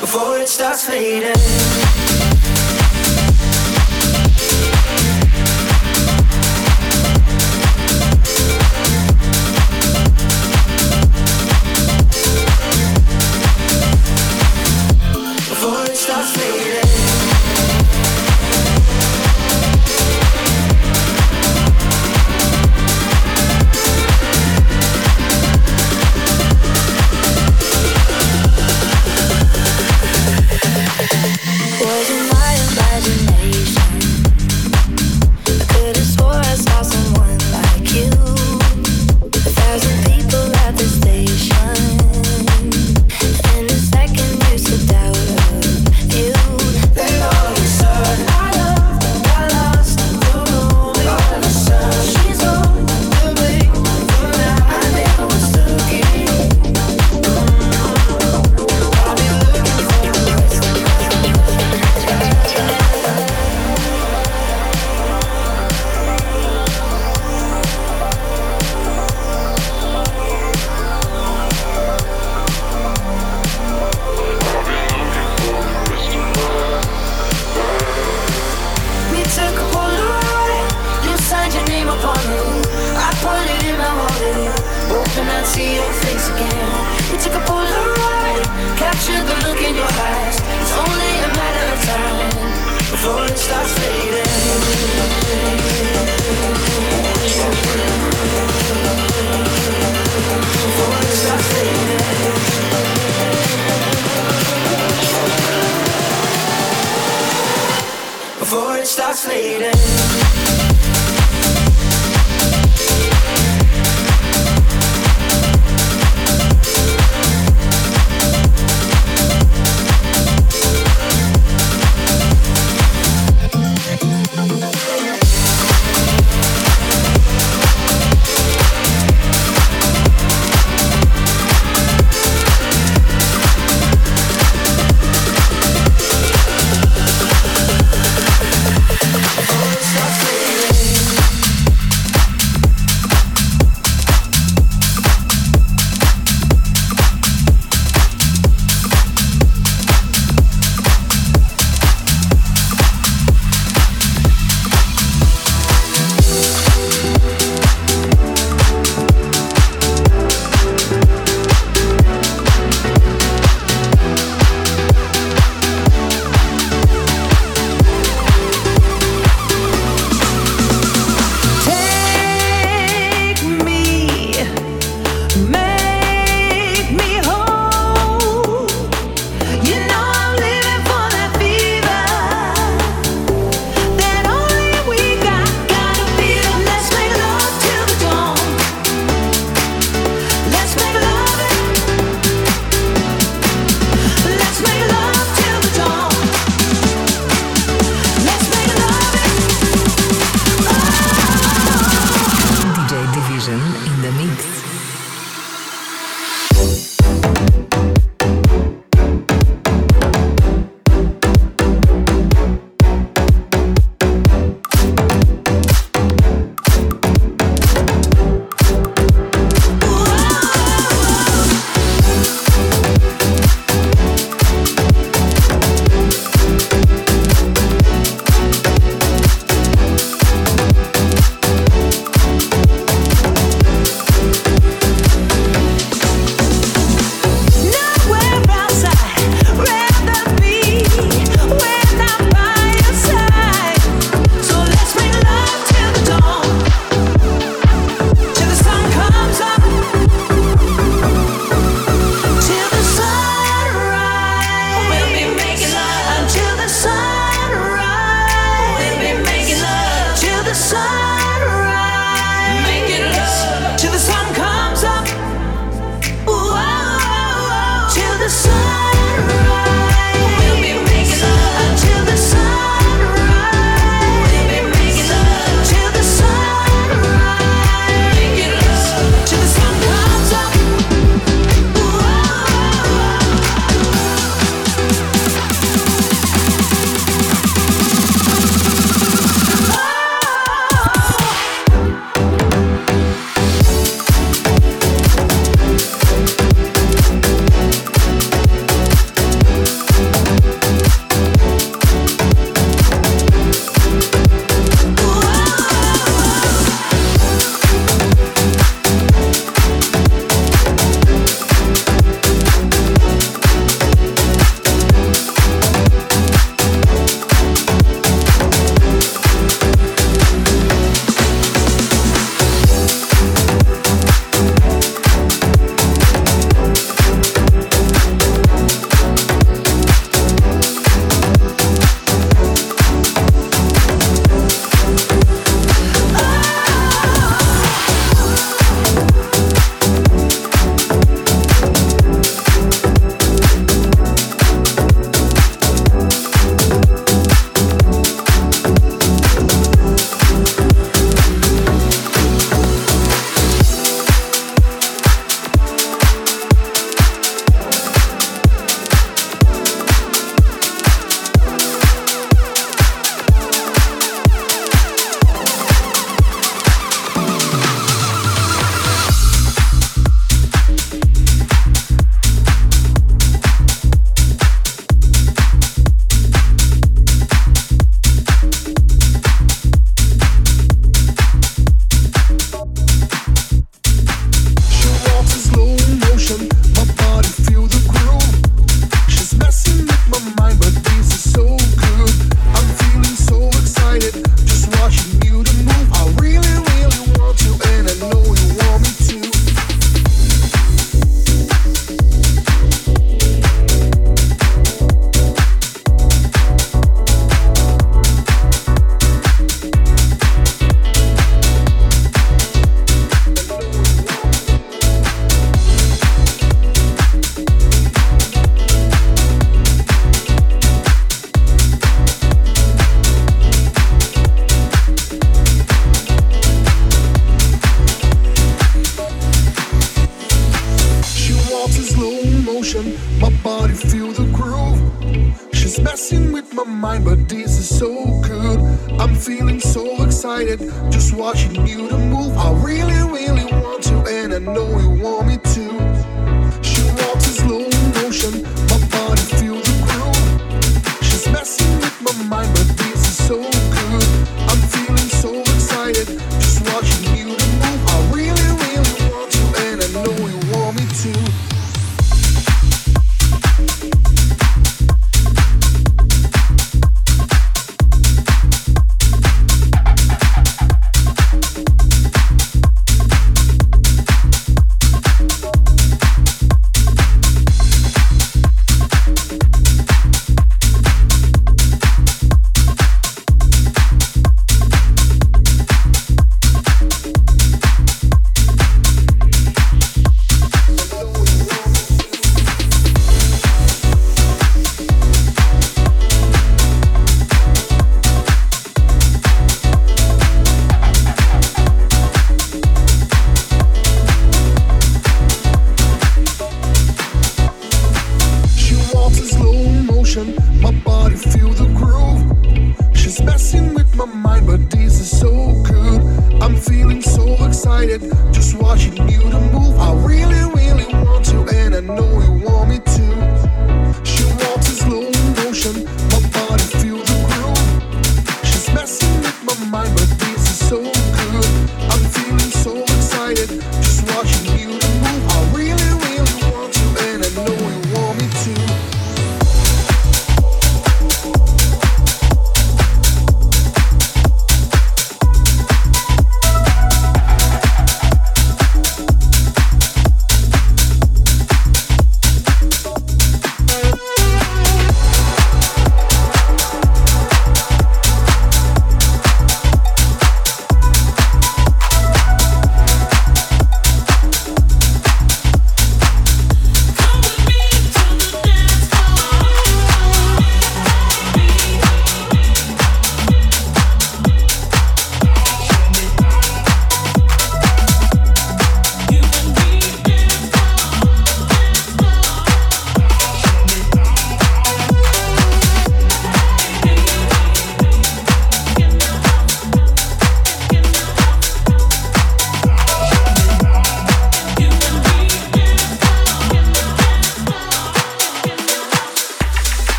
before it starts fading.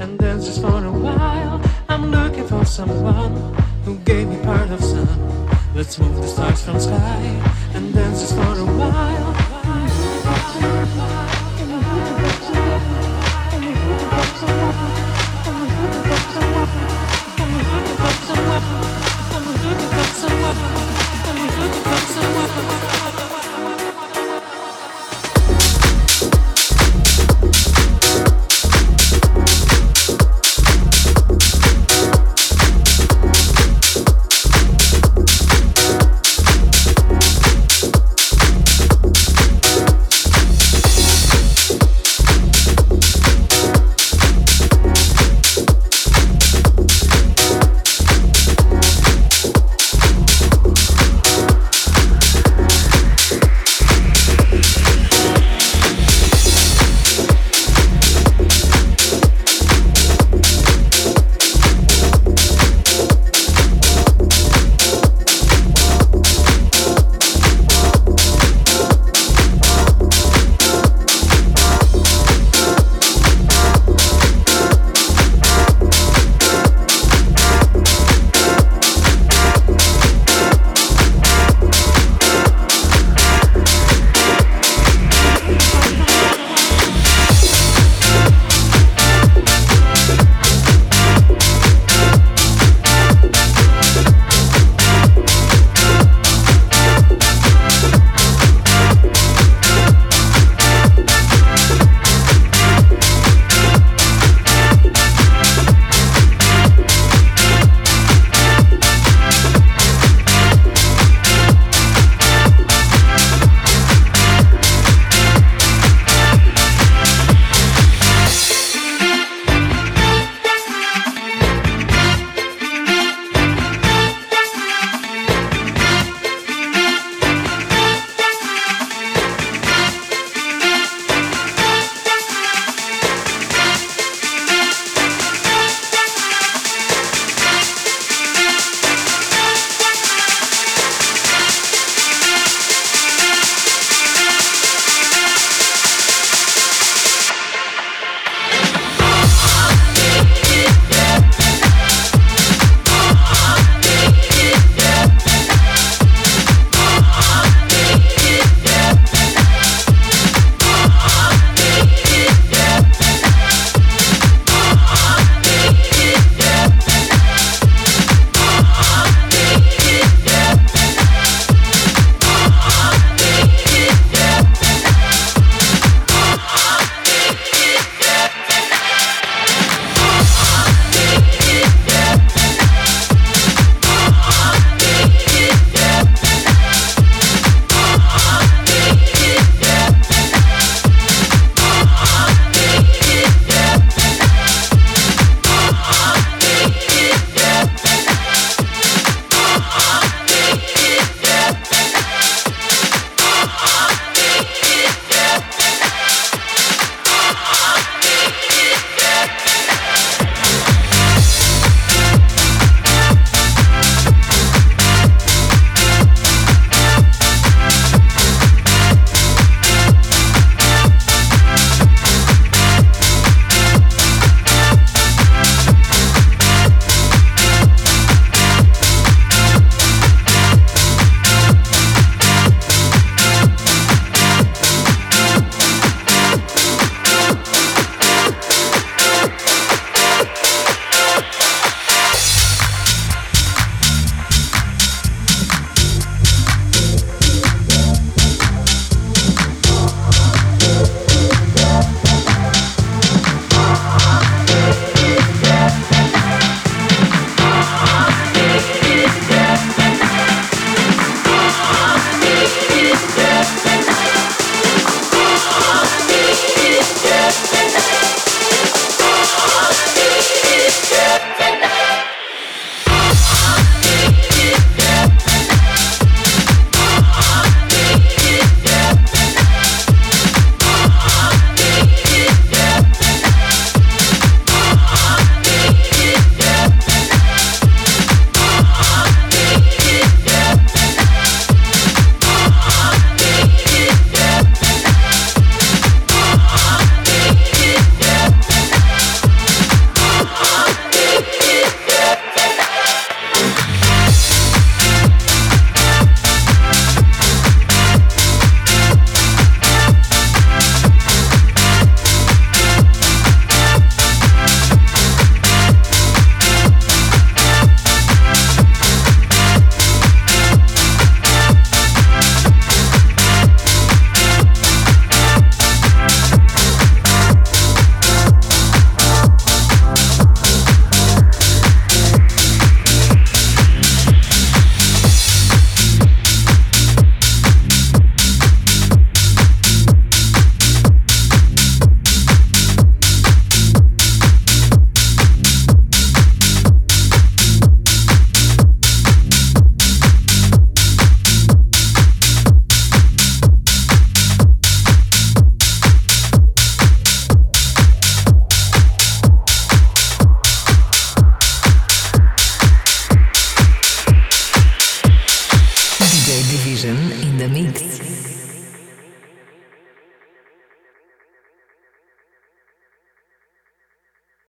and dances for a while. I'm looking for someone who gave me part of sun. Let's move the stars from sky and dances for a while. I'm looking for someone.